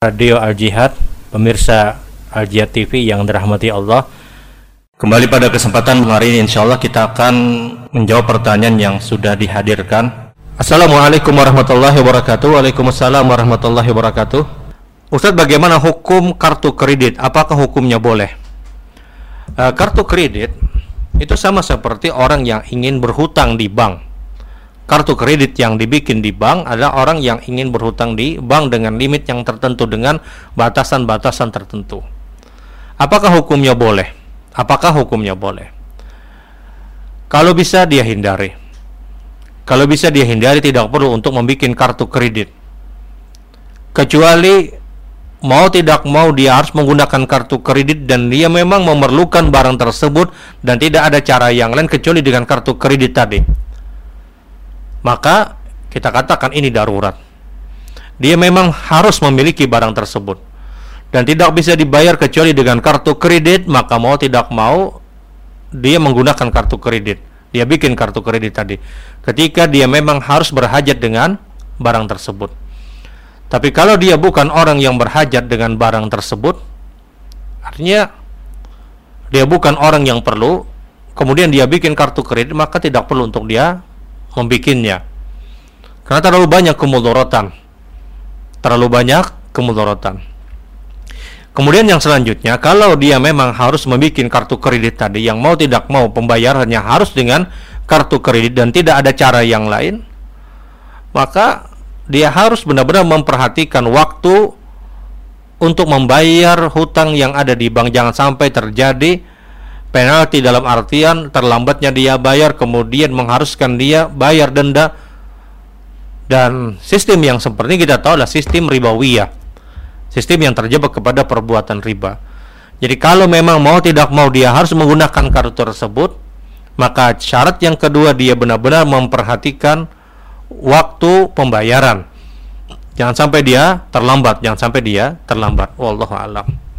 Radio Al Jihad, pemirsa Al Jihad TV yang dirahmati Allah. Kembali pada kesempatan hari ini insya Allah kita akan menjawab pertanyaan yang sudah dihadirkan. Assalamualaikum warahmatullahi wabarakatuh. Waalaikumsalam warahmatullahi wabarakatuh. Ustadz bagaimana hukum kartu kredit? Apakah hukumnya boleh? Uh, kartu kredit itu sama seperti orang yang ingin berhutang di bank kartu kredit yang dibikin di bank adalah orang yang ingin berhutang di bank dengan limit yang tertentu dengan batasan-batasan tertentu. Apakah hukumnya boleh? Apakah hukumnya boleh? Kalau bisa dia hindari. Kalau bisa dia hindari tidak perlu untuk membuat kartu kredit. Kecuali mau tidak mau dia harus menggunakan kartu kredit dan dia memang memerlukan barang tersebut dan tidak ada cara yang lain kecuali dengan kartu kredit tadi maka kita katakan ini darurat. Dia memang harus memiliki barang tersebut dan tidak bisa dibayar kecuali dengan kartu kredit, maka mau tidak mau dia menggunakan kartu kredit. Dia bikin kartu kredit tadi. Ketika dia memang harus berhajat dengan barang tersebut. Tapi kalau dia bukan orang yang berhajat dengan barang tersebut, artinya dia bukan orang yang perlu, kemudian dia bikin kartu kredit, maka tidak perlu untuk dia membikinnya. Karena terlalu banyak kemudorotan terlalu banyak kemudorotan kemudian yang selanjutnya kalau dia memang harus membuat kartu kredit tadi yang mau tidak mau pembayarannya harus dengan kartu kredit dan tidak ada cara yang lain maka dia harus benar-benar memperhatikan waktu untuk membayar hutang yang ada di bank. Jangan sampai terjadi penalti dalam artian terlambatnya dia bayar kemudian mengharuskan dia bayar denda. Dan sistem yang seperti kita tahu adalah sistem ribawiyah. Sistem yang terjebak kepada perbuatan riba. Jadi kalau memang mau tidak mau dia harus menggunakan kartu tersebut maka syarat yang kedua dia benar-benar memperhatikan waktu pembayaran. Jangan sampai dia terlambat jangan sampai dia terlambat. Wallahu alam